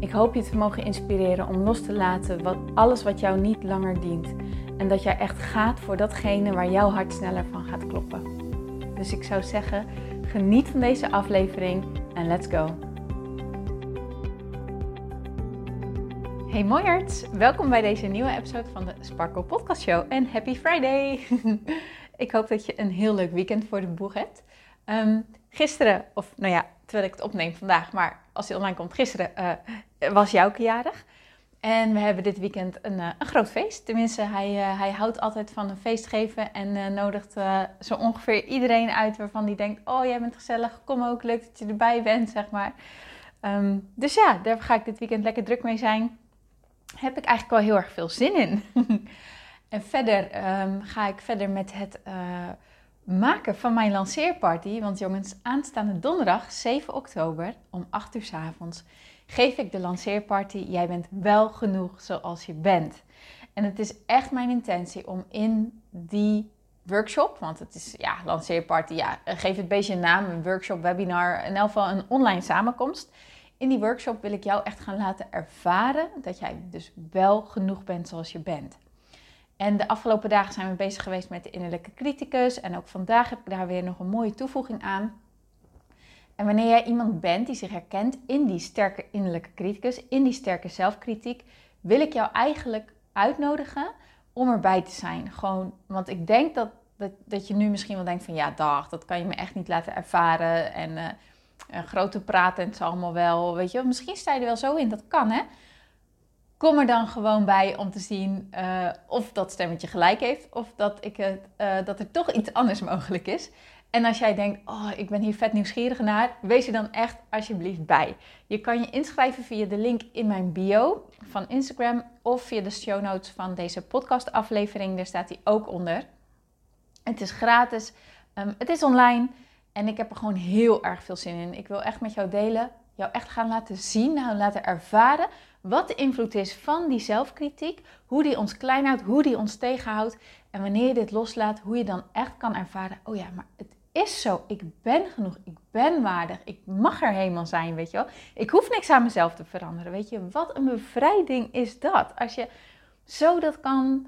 Ik hoop je te mogen inspireren om los te laten wat, alles wat jou niet langer dient. En dat jij echt gaat voor datgene waar jouw hart sneller van gaat kloppen. Dus ik zou zeggen, geniet van deze aflevering en let's go. Hey mooiarts, welkom bij deze nieuwe episode van de Sparkle Podcast Show en Happy Friday! ik hoop dat je een heel leuk weekend voor de boeg hebt. Um, gisteren, of nou ja, terwijl ik het opneem vandaag, maar als hij online komt, gisteren uh, was Jouke jarig. En we hebben dit weekend een, uh, een groot feest. Tenminste, hij, uh, hij houdt altijd van een feest geven en nodigt zo ongeveer iedereen uit waarvan hij denkt: Oh, jij bent gezellig, kom ook, leuk dat je erbij bent, zeg maar. Um, dus ja, daar ga ik dit weekend lekker druk mee zijn. Heb ik eigenlijk wel heel erg veel zin in. en verder um, ga ik verder met het maken van mijn lanceerparty. Want jongens, aanstaande donderdag 7 oktober om 8 uur s avonds geef ik de lanceerparty. Jij bent wel genoeg zoals je bent. En het is echt mijn intentie om in die workshop, want het is ja, lanceerparty, ja, geef het beetje een naam, een workshop, webinar, in elk geval een online samenkomst. In die workshop wil ik jou echt gaan laten ervaren dat jij dus wel genoeg bent zoals je bent. En de afgelopen dagen zijn we bezig geweest met de innerlijke criticus. En ook vandaag heb ik daar weer nog een mooie toevoeging aan. En wanneer jij iemand bent die zich herkent in die sterke innerlijke criticus, in die sterke zelfkritiek, wil ik jou eigenlijk uitnodigen om erbij te zijn. Gewoon, want ik denk dat, dat, dat je nu misschien wel denkt van ja, dag, dat kan je me echt niet laten ervaren. En uh, grote praten en het is allemaal wel, weet je, misschien sta je er wel zo in, dat kan hè. Kom er dan gewoon bij om te zien uh, of dat stemmetje gelijk heeft of dat, ik het, uh, dat er toch iets anders mogelijk is. En als jij denkt, oh, ik ben hier vet nieuwsgierig naar, wees er dan echt alsjeblieft bij. Je kan je inschrijven via de link in mijn bio van Instagram of via de show notes van deze podcastaflevering. Daar staat die ook onder. Het is gratis, um, het is online en ik heb er gewoon heel erg veel zin in. Ik wil echt met jou delen, jou echt gaan laten zien, nou, laten ervaren wat de invloed is van die zelfkritiek, hoe die ons klein houdt, hoe die ons tegenhoudt. En wanneer je dit loslaat, hoe je dan echt kan ervaren: oh ja, maar het is zo. Ik ben genoeg. Ik ben waardig. Ik mag er helemaal zijn, weet je wel. Ik hoef niks aan mezelf te veranderen, weet je. Wat een bevrijding is dat. Als je zo dat kan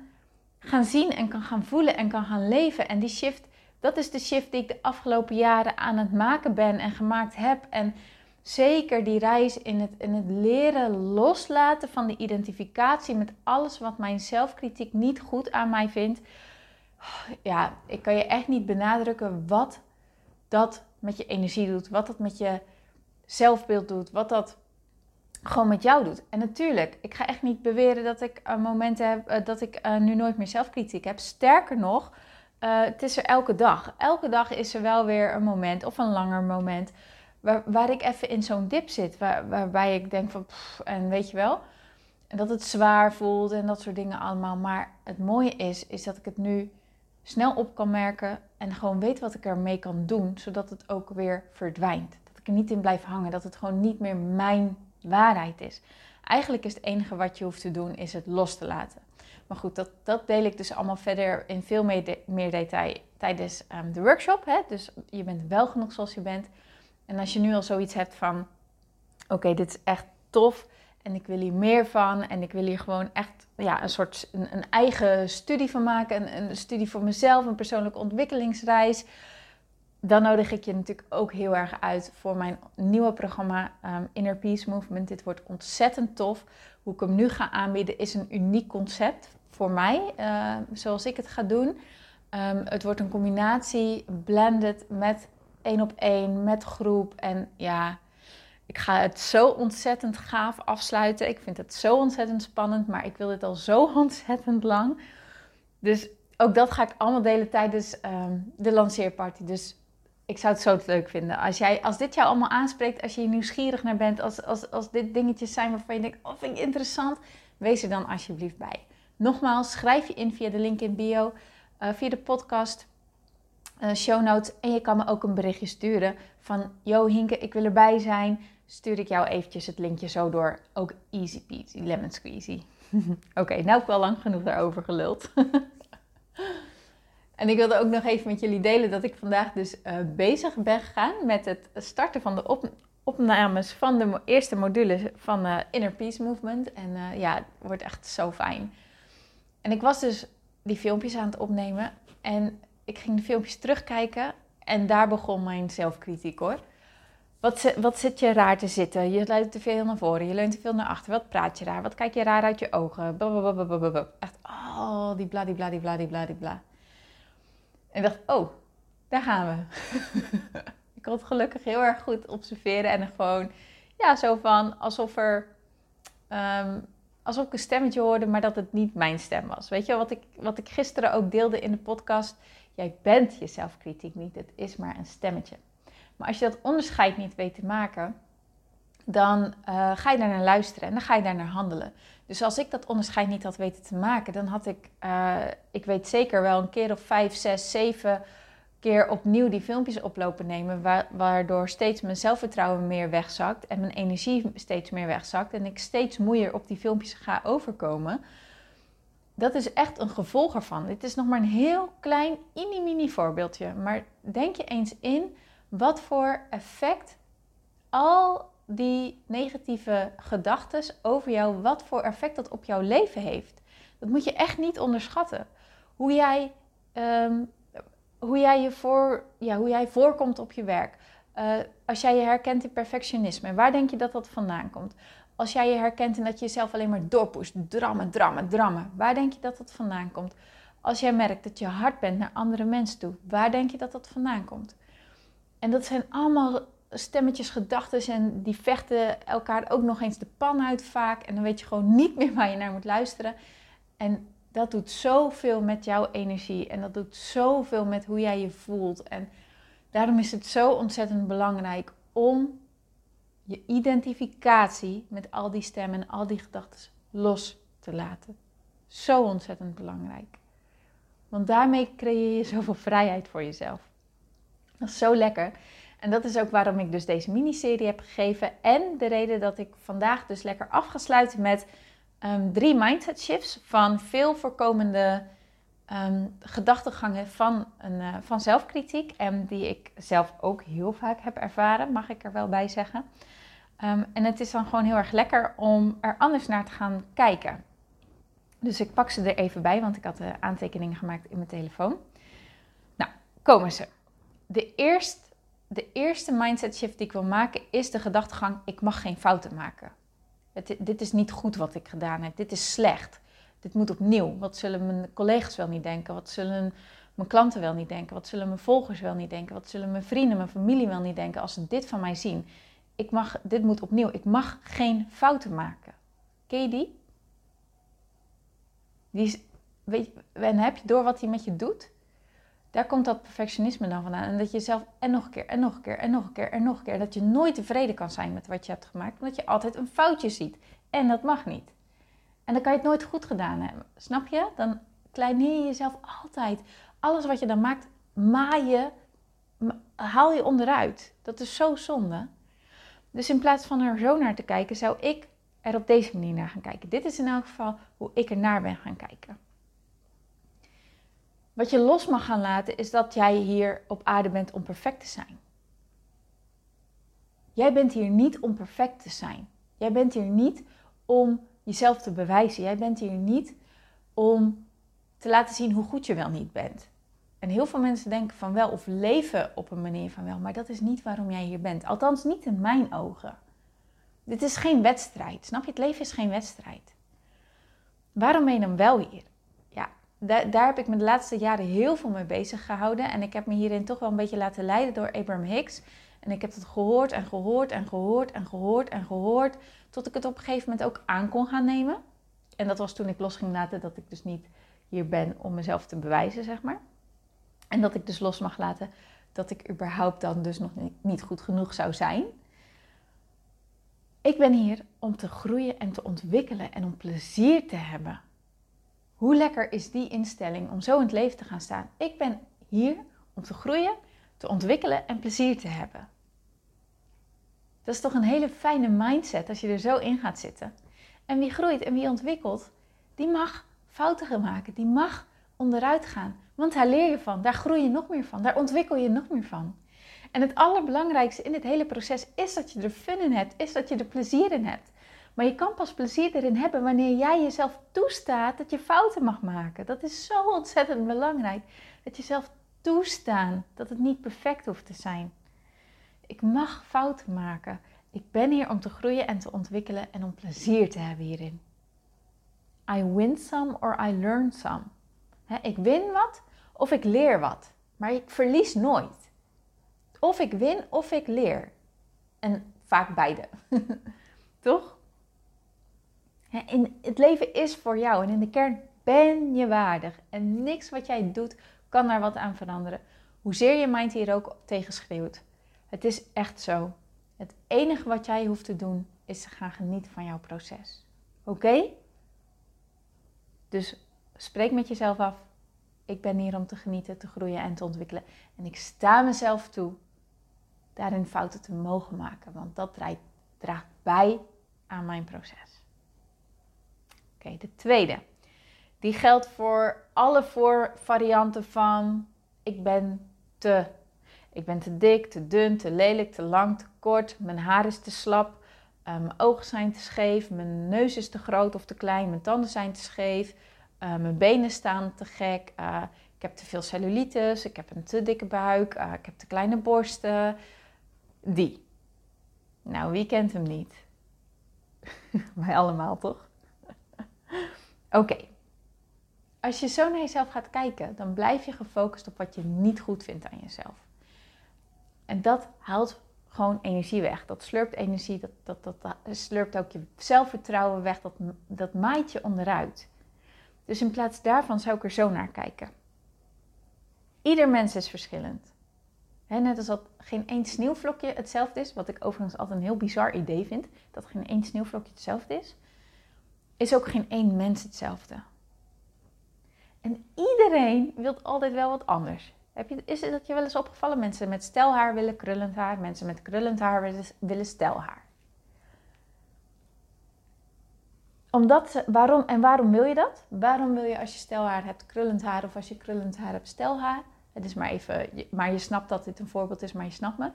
gaan zien en kan gaan voelen en kan gaan leven. En die shift, dat is de shift die ik de afgelopen jaren aan het maken ben en gemaakt heb. En zeker die reis in het, in het leren loslaten van de identificatie met alles wat mijn zelfkritiek niet goed aan mij vindt. Ja, ik kan je echt niet benadrukken wat dat met je energie doet, wat dat met je zelfbeeld doet, wat dat gewoon met jou doet. En natuurlijk, ik ga echt niet beweren dat ik uh, momenten heb uh, dat ik uh, nu nooit meer zelfkritiek heb. Sterker nog, het is er elke dag. Elke dag is er wel weer een moment of een langer moment waar, waar ik even in zo'n dip zit. Waar, waarbij ik denk van, en weet je wel, dat het zwaar voelt en dat soort dingen allemaal. Maar het mooie is, is dat ik het nu snel op kan merken en gewoon weet wat ik ermee kan doen, zodat het ook weer verdwijnt. Dat ik er niet in blijf hangen, dat het gewoon niet meer mijn waarheid is. Eigenlijk is het enige wat je hoeft te doen, is het los te laten. Maar goed, dat, dat deel ik dus allemaal verder in veel meer, meer detail tijdens um, de workshop. Hè? Dus je bent wel genoeg zoals je bent. En als je nu al zoiets hebt van: oké, dit is echt tof en ik wil hier meer van en ik wil hier gewoon echt ja, een soort een, een eigen studie van maken, een, een, studie voor mezelf, een persoonlijke ontwikkelingsreis. Dan nodig ik je natuurlijk ook heel erg uit voor mijn nieuwe programma um, Inner Peace Movement. Dit wordt ontzettend tof. Hoe ik hem nu ga aanbieden is een uniek concept voor mij, uh, zoals ik het ga doen. Um, het wordt een combinatie blended met één op één met groep. En ja, ik ga het zo ontzettend gaaf afsluiten. Ik vind het zo ontzettend spannend, maar ik wil dit al zo ontzettend lang. Dus ook dat ga ik allemaal delen tijdens um, de lanceerparty. Dus ik zou het zo leuk vinden. Als, jij, als dit jou allemaal aanspreekt, als je nieuwsgierig naar bent, als, als, als dit dingetjes zijn waarvan je denkt, oh vind ik interessant, wees er dan alsjeblieft bij. Nogmaals, schrijf je in via de link in bio, uh, via de podcast, uh, show notes. En je kan me ook een berichtje sturen van, yo Hinke, ik wil erbij zijn. Stuur ik jou eventjes het linkje zo door. Ook easy peasy, lemon squeezy. Oké, nou heb ik wel lang genoeg daarover geluld. En ik wilde ook nog even met jullie delen dat ik vandaag dus uh, bezig ben gegaan met het starten van de op opnames van de eerste module van uh, Inner Peace Movement. En uh, ja, het wordt echt zo fijn. En ik was dus die filmpjes aan het opnemen en ik ging de filmpjes terugkijken en daar begon mijn zelfkritiek hoor. Wat, wat zit je raar te zitten? Je leunt te veel naar voren, je leunt te veel naar achter. Wat praat je raar? Wat kijk je raar uit je ogen? Echt, oh, die bla, die bla, die bla, die bla, die bla. En dacht, oh, daar gaan we. ik kon het gelukkig heel erg goed observeren en gewoon, ja, zo van alsof er, um, alsof ik een stemmetje hoorde, maar dat het niet mijn stem was. Weet je, wat ik, wat ik gisteren ook deelde in de podcast, jij bent je zelfkritiek niet, het is maar een stemmetje. Maar als je dat onderscheid niet weet te maken, dan uh, ga je daar naar luisteren en dan ga je daar naar handelen. Dus als ik dat onderscheid niet had weten te maken, dan had ik, uh, ik weet zeker wel een keer of vijf, zes, zeven keer opnieuw die filmpjes oplopen nemen, waardoor steeds mijn zelfvertrouwen meer wegzakt en mijn energie steeds meer wegzakt en ik steeds moeier op die filmpjes ga overkomen. Dat is echt een gevolg ervan. Dit is nog maar een heel klein, mini-mini voorbeeldje. Maar denk je eens in wat voor effect al die negatieve gedachten over jou, wat voor effect dat op jouw leven heeft. Dat moet je echt niet onderschatten. Hoe jij, ehm, hoe jij, je voor, ja, hoe jij voorkomt op je werk. Uh, als jij je herkent in perfectionisme, waar denk je dat dat vandaan komt? Als jij je herkent in dat je jezelf alleen maar doorpusht, drammen, drammen, drammen, waar denk je dat dat vandaan komt? Als jij merkt dat je hard bent naar andere mensen toe, waar denk je dat dat vandaan komt? En dat zijn allemaal stemmetjes, gedachten en die vechten elkaar ook nog eens de pan uit vaak. En dan weet je gewoon niet meer waar je naar moet luisteren. En dat doet zoveel met jouw energie en dat doet zoveel met hoe jij je voelt. En daarom is het zo ontzettend belangrijk om je identificatie met al die stemmen en al die gedachten los te laten. Zo ontzettend belangrijk. Want daarmee creëer je zoveel vrijheid voor jezelf. Dat is zo lekker. En dat is ook waarom ik dus deze miniserie heb gegeven. En de reden dat ik vandaag dus lekker afgesluit met um, drie mindset shifts van veel voorkomende um, gedachtegangen van, een, uh, van zelfkritiek. En die ik zelf ook heel vaak heb ervaren, mag ik er wel bij zeggen. Um, en het is dan gewoon heel erg lekker om er anders naar te gaan kijken. Dus ik pak ze er even bij, want ik had de aantekeningen gemaakt in mijn telefoon. Nou, komen ze. De eerste de eerste mindset shift die ik wil maken is de gedachtegang: ik mag geen fouten maken. Het, dit is niet goed wat ik gedaan heb. Dit is slecht. Dit moet opnieuw. Wat zullen mijn collega's wel niet denken? Wat zullen mijn klanten wel niet denken? Wat zullen mijn volgers wel niet denken? Wat zullen mijn vrienden, mijn familie wel niet denken als ze dit van mij zien? Ik mag, dit moet opnieuw. Ik mag geen fouten maken. Ken je die? weet, en heb je door wat hij met je doet? Daar komt dat perfectionisme dan vandaan. En dat je zelf en nog een keer, en nog een keer, en nog een keer, en nog een keer. Dat je nooit tevreden kan zijn met wat je hebt gemaakt. Omdat je altijd een foutje ziet. En dat mag niet. En dan kan je het nooit goed gedaan hebben. Snap je? Dan kleineer je jezelf altijd. Alles wat je dan maakt, maai je, haal je onderuit. Dat is zo zonde. Dus in plaats van er zo naar te kijken, zou ik er op deze manier naar gaan kijken. Dit is in elk geval hoe ik er naar ben gaan kijken. Wat je los mag gaan laten is dat jij hier op aarde bent om perfect te zijn. Jij bent hier niet om perfect te zijn. Jij bent hier niet om jezelf te bewijzen. Jij bent hier niet om te laten zien hoe goed je wel niet bent. En heel veel mensen denken van wel of leven op een manier van wel, maar dat is niet waarom jij hier bent. Althans, niet in mijn ogen. Dit is geen wedstrijd. Snap je? Het leven is geen wedstrijd. Waarom ben je dan wel hier? Daar, heb ik me de laatste jaren heel veel mee bezig gehouden. En ik heb me hierin toch wel een beetje laten leiden door Abraham Hicks. En ik heb het gehoord en gehoord en gehoord en gehoord en gehoord. Tot ik het op een gegeven moment ook aan kon gaan nemen. En dat was toen ik los ging laten dat ik dus niet hier ben om mezelf te bewijzen, zeg maar. En dat ik dus los mag laten dat ik überhaupt dan dus nog niet goed genoeg zou zijn. Ik ben hier om te groeien en te ontwikkelen en om plezier te hebben. Hoe lekker is die instelling om zo in het leven te gaan staan? Ik ben hier om te groeien, te ontwikkelen en plezier te hebben. Dat is toch een hele fijne mindset als je er zo in gaat zitten. En wie groeit en wie ontwikkelt, die mag fouten gaan maken, die mag onderuit gaan. Want daar leer je van, daar groei je nog meer van, daar ontwikkel je nog meer van. En het allerbelangrijkste in dit hele proces is dat je er fun in hebt, is dat je er plezier in hebt. Maar je kan pas plezier erin hebben wanneer jij jezelf toestaat dat je fouten mag maken. Dat is zo ontzettend belangrijk. Dat je zelf toestaan dat het niet perfect hoeft te zijn. Ik mag fouten maken. Ik ben hier om te groeien en te ontwikkelen en om plezier te hebben hierin. I win some or I learn some. ik win wat of ik leer wat, maar ik verlies nooit. Of ik win of ik leer. En vaak beide. Toch? In, het leven is voor jou en in de kern ben je waardig. En niks wat jij doet kan daar wat aan veranderen. Hoezeer je mind hier ook tegen schreeuwt. Het is echt zo. Het enige wat jij hoeft te doen is te gaan genieten van jouw proces. Oké? Dus spreek met jezelf af. Ik ben hier om te genieten, te groeien en te ontwikkelen. En ik sta mezelf toe daarin fouten te mogen maken, want dat draagt bij aan mijn proces. Oké, de tweede. Die geldt voor alle voorvarianten van ik ben te. Ik ben te dik, te dun, te lelijk, te lang, te kort. Mijn haar is te slap. Uh, mijn ogen zijn te scheef. Mijn neus is te groot of te klein. Mijn tanden zijn te scheef. Uh, mijn benen staan te gek. Uh, ik heb te veel cellulitis. Ik heb een te dikke buik. ik heb te kleine borsten. Die. Nou, wie kent hem niet? Wij allemaal toch? Oké. Als je zo naar jezelf gaat kijken, dan blijf je gefocust op wat je niet goed vindt aan jezelf. En dat haalt gewoon energie weg. Dat slurpt energie, dat, dat, dat, slurpt ook je zelfvertrouwen weg, dat, dat maait je onderuit. Dus in plaats daarvan zou ik er zo naar kijken. Ieder mens is verschillend. net als dat geen één sneeuwvlokje hetzelfde is, wat ik overigens altijd een heel bizar idee vind, dat geen één sneeuwvlokje hetzelfde is, is ook geen één mens hetzelfde. En iedereen wil altijd wel wat anders. Heb je, is het dat je wel eens opgevallen? Mensen met stelhaar willen krullend haar, mensen met krullend haar willen, stelhaar. Omdat waarom, en waarom wil je dat? Waarom wil je als je stelhaar hebt krullend haar of als je krullend haar hebt stelhaar? Het is maar even, maar je snapt dat dit een voorbeeld is, maar je snapt me.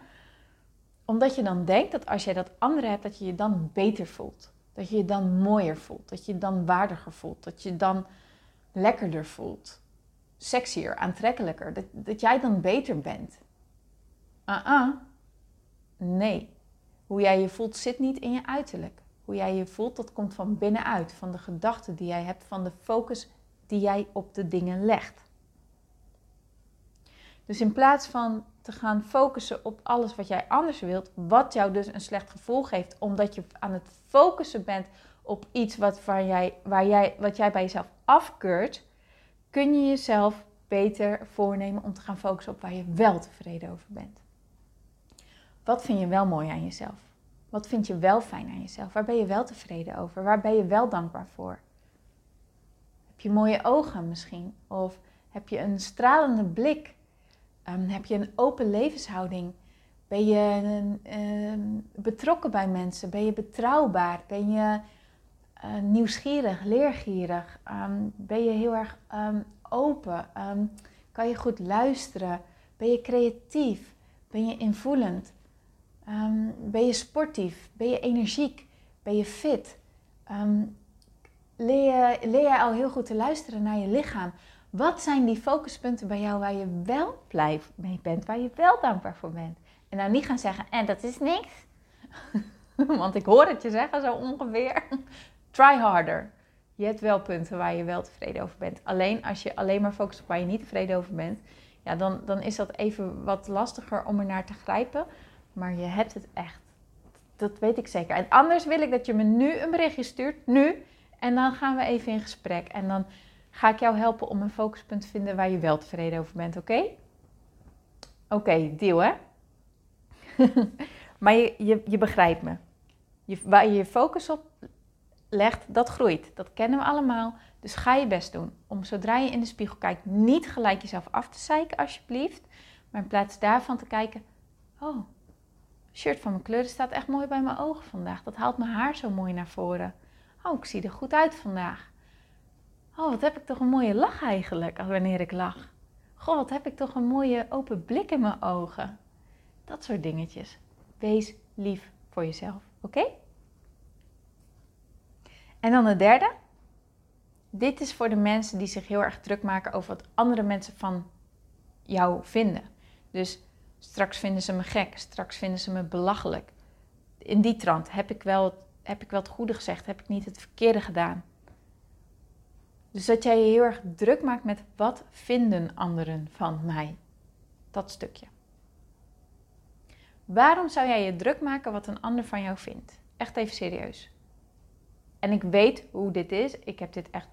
Omdat je dan denkt dat als jij dat andere hebt, dat je je dan beter voelt. Dat je je dan mooier voelt, dat je je dan waardiger voelt, dat je dan lekkerder voelt, sexier, aantrekkelijker, dat, dat jij dan beter bent. Ah, uh nee. Hoe jij je voelt zit niet in je uiterlijk. Hoe jij je voelt, dat komt van binnenuit, van de gedachten die jij hebt, van de focus die jij op de dingen legt. Dus in plaats van te gaan focussen op alles wat jij anders wilt, wat jou dus een slecht gevoel geeft, omdat je aan het focussen bent op iets wat, waar jij, waar jij, wat jij bij jezelf afkeurt, kun je jezelf beter voornemen om te gaan focussen op waar je wel tevreden over bent. Wat vind je wel mooi aan jezelf? Wat vind je wel fijn aan jezelf? Waar ben je wel tevreden over? Waar ben je wel dankbaar voor? Heb je mooie ogen misschien? Of heb je een stralende blik? Um, heb je een open levenshouding? Ben je uh, betrokken bij mensen? Ben je betrouwbaar? Ben je uh, nieuwsgierig, leergierig? Um, ben je heel erg open? kan je goed luisteren? Ben je creatief? Ben je invoelend? ben je sportief? Ben je energiek? Ben je fit? leer, leer al heel goed te luisteren naar je lichaam? Wat zijn die focuspunten bij jou waar je wel blij mee bent, waar je wel dankbaar voor bent? En nou niet gaan zeggen, en dat is niks. Want ik hoor het je zeggen zo ongeveer. Try harder. Je hebt wel punten waar je wel tevreden over bent. Alleen als je alleen maar focust op waar je niet tevreden over bent, ja, dan, dan is dat even wat lastiger om er naar te grijpen. Maar je hebt het echt. Dat weet ik zeker. En anders wil ik dat je me nu een berichtje stuurt. Nu. En dan gaan we even in gesprek. En dan ga ik jou helpen om een focuspunt te vinden waar je wel tevreden over bent, oké? Oké, deal hè? maar je, je, je begrijpt me. Je, waar je je focus op legt, dat groeit. Dat kennen we allemaal. Dus ga je best doen om zodra je in de spiegel kijkt, niet gelijk jezelf af te zeiken, alsjeblieft. Maar in plaats daarvan te kijken: Oh, shirt van mijn kleuren staat echt mooi bij mijn ogen vandaag. Dat haalt mijn haar zo mooi naar voren. Oh, ik zie er goed uit vandaag. Oh, wat heb ik toch een mooie lach eigenlijk wanneer ik lach. Goh, wat heb ik toch een mooie open blik in mijn ogen. Dat soort dingetjes. Wees lief voor jezelf, oké? En dan de derde. Dit is voor de mensen die zich heel erg druk maken over wat andere mensen van jou vinden. Dus straks vinden ze me gek, straks vinden ze me belachelijk. In die trant heb ik wel, heb ik wel het goede gezegd, heb ik niet het verkeerde gedaan. Dus dat jij je heel erg druk maakt met wat vinden anderen van mij. Dat stukje. Waarom zou jij je druk maken wat een ander van jou vindt? Echt even serieus. En ik weet hoe dit is. Ik heb dit echt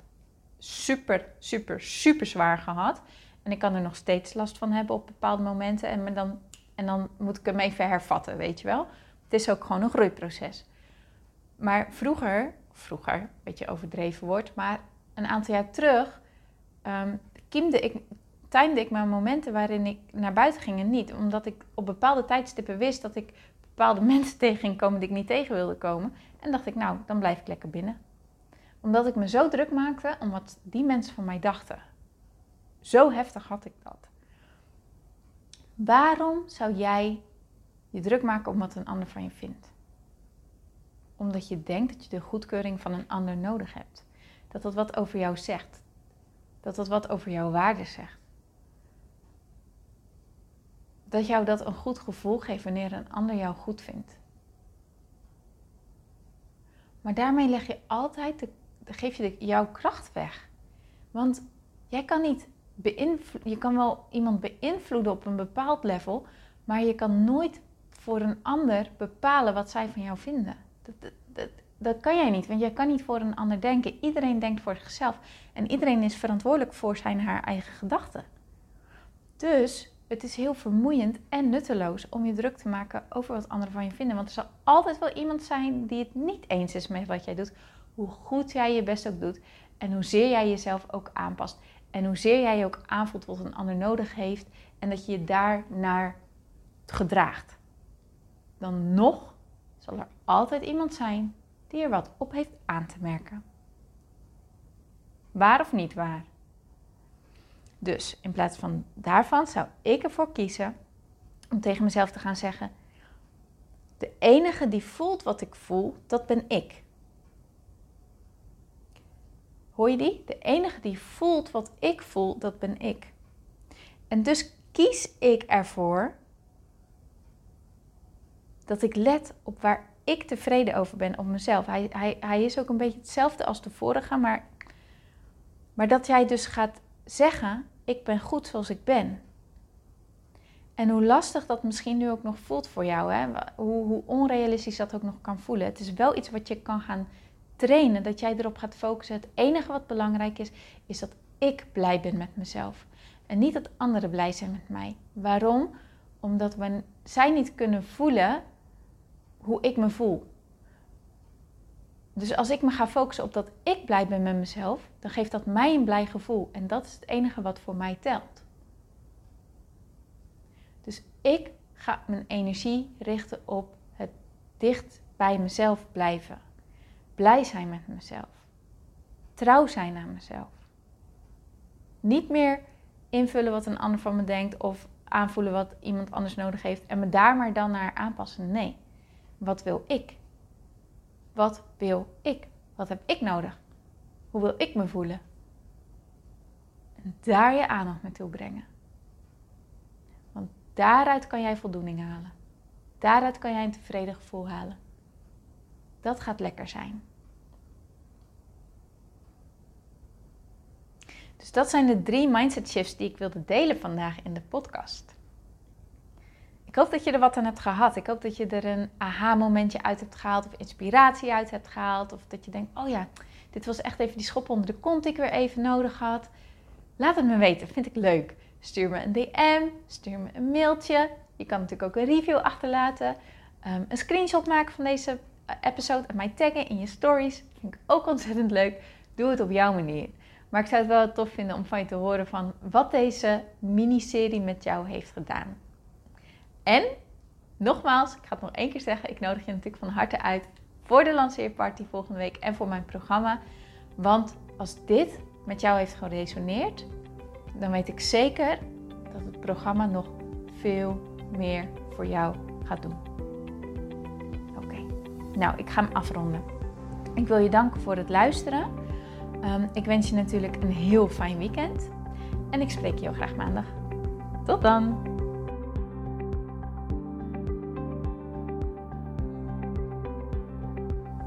super, super, super zwaar gehad. En ik kan er nog steeds last van hebben op bepaalde momenten. En, dan, en dan moet ik hem even hervatten, weet je wel. Het is ook gewoon een groeiproces. Maar vroeger, vroeger, een beetje overdreven wordt, maar een aantal jaar terug um, ik, timde ik mijn momenten waarin ik naar buiten ging en niet. Omdat ik op bepaalde tijdstippen wist dat ik bepaalde mensen tegen komen die ik niet tegen wilde komen. En dacht ik, nou, dan blijf ik lekker binnen. Omdat ik me zo druk maakte om wat die mensen van mij dachten. Zo heftig had ik dat. Waarom zou jij je druk maken om wat een ander van je vindt? Omdat je denkt dat je de goedkeuring van een ander nodig hebt. Dat dat wat over jou zegt. Dat dat wat over jouw waarde zegt. Dat jou dat een goed gevoel geeft wanneer een ander jou goed vindt. Maar daarmee leg je altijd de, geef je de, jouw kracht weg. Want jij kan niet beïnvloeden. Je kan wel iemand beïnvloeden op een bepaald level, maar je kan nooit voor een ander bepalen wat zij van jou vinden. Dat, dat, dat, dat kan jij niet, want jij kan niet voor een ander denken. Iedereen denkt voor zichzelf en iedereen is verantwoordelijk voor zijn haar eigen gedachten. Dus het is heel vermoeiend en nutteloos om je druk te maken over wat anderen van je vinden. Want er zal altijd wel iemand zijn die het niet eens is met wat jij doet. Hoe goed jij je best ook doet en hoezeer jij jezelf ook aanpast. En hoezeer jij je ook aanvoelt wat een ander nodig heeft en dat je je daar naar gedraagt. Dan nog zal er altijd iemand zijn die er wat op heeft aan te merken. Waar of niet waar? Dus in plaats van daarvan zou ik ervoor kiezen om tegen mezelf te gaan zeggen: De enige die voelt wat ik voel, dat ben ik. Hoor je die? De enige die voelt wat ik voel, dat ben ik. En dus kies ik ervoor dat ik let op waar ik tevreden over ben op mezelf. Hij, hij, hij is ook een beetje hetzelfde als de vorige, maar, maar dat jij dus gaat zeggen: Ik ben goed zoals ik ben. En hoe lastig dat misschien nu ook nog voelt voor jou, hè? Hoe, hoe onrealistisch dat ook nog kan voelen. Het is wel iets wat je kan gaan trainen, dat jij erop gaat focussen. Het enige wat belangrijk is, is dat ik blij ben met mezelf. En niet dat anderen blij zijn met mij. Waarom? Omdat we, zij niet kunnen voelen hoe ik me voel. Dus als ik me ga focussen op dat ik blij ben met mezelf, dan geeft dat mij een blij gevoel. En dat is het enige wat voor mij telt. Dus ik ga mijn energie richten op het dicht bij mezelf blijven. Blij zijn met mezelf. Trouw zijn aan mezelf. Niet meer invullen wat een ander van me denkt of aanvoelen wat iemand anders nodig heeft en me daar maar dan naar aanpassen. Nee. Wat wil ik? Wat wil ik? Wat heb ik nodig? Hoe wil ik me voelen? En daar je aandacht naartoe brengen. Want daaruit kan jij voldoening halen. Daaruit kan jij een tevreden gevoel halen. Dat gaat lekker zijn. Dus dat zijn de drie mindset shifts die ik wilde delen vandaag in de podcast. Ik hoop dat je er wat aan hebt gehad. Ik hoop dat je er een aha-momentje uit hebt gehaald of inspiratie uit hebt gehaald. Of dat je denkt, oh ja, dit was echt even die schop onder de kont die ik weer even nodig had. Laat het me weten, vind ik leuk. Stuur me een DM, stuur me een mailtje. Je kan natuurlijk ook een review achterlaten. Um, een screenshot maken van deze eh, episode en mij taggen in je stories. Vind ik ook ontzettend leuk. Doe het op jouw manier. Maar ik zou het wel tof vinden om van je te horen van wat deze miniserie met jou heeft gedaan. En nogmaals, ik ga het nog één keer zeggen, ik nodig je natuurlijk van harte uit voor de lanceerparty volgende week en voor mijn programma. Want als dit met jou heeft geresoneerd, dan weet ik zeker dat het programma nog veel meer voor jou gaat doen. Oké, nou ik ga hem afronden. Ik wil je danken voor het luisteren. Um, ik wens je natuurlijk een heel fijn weekend. En ik spreek je heel graag maandag. Tot dan!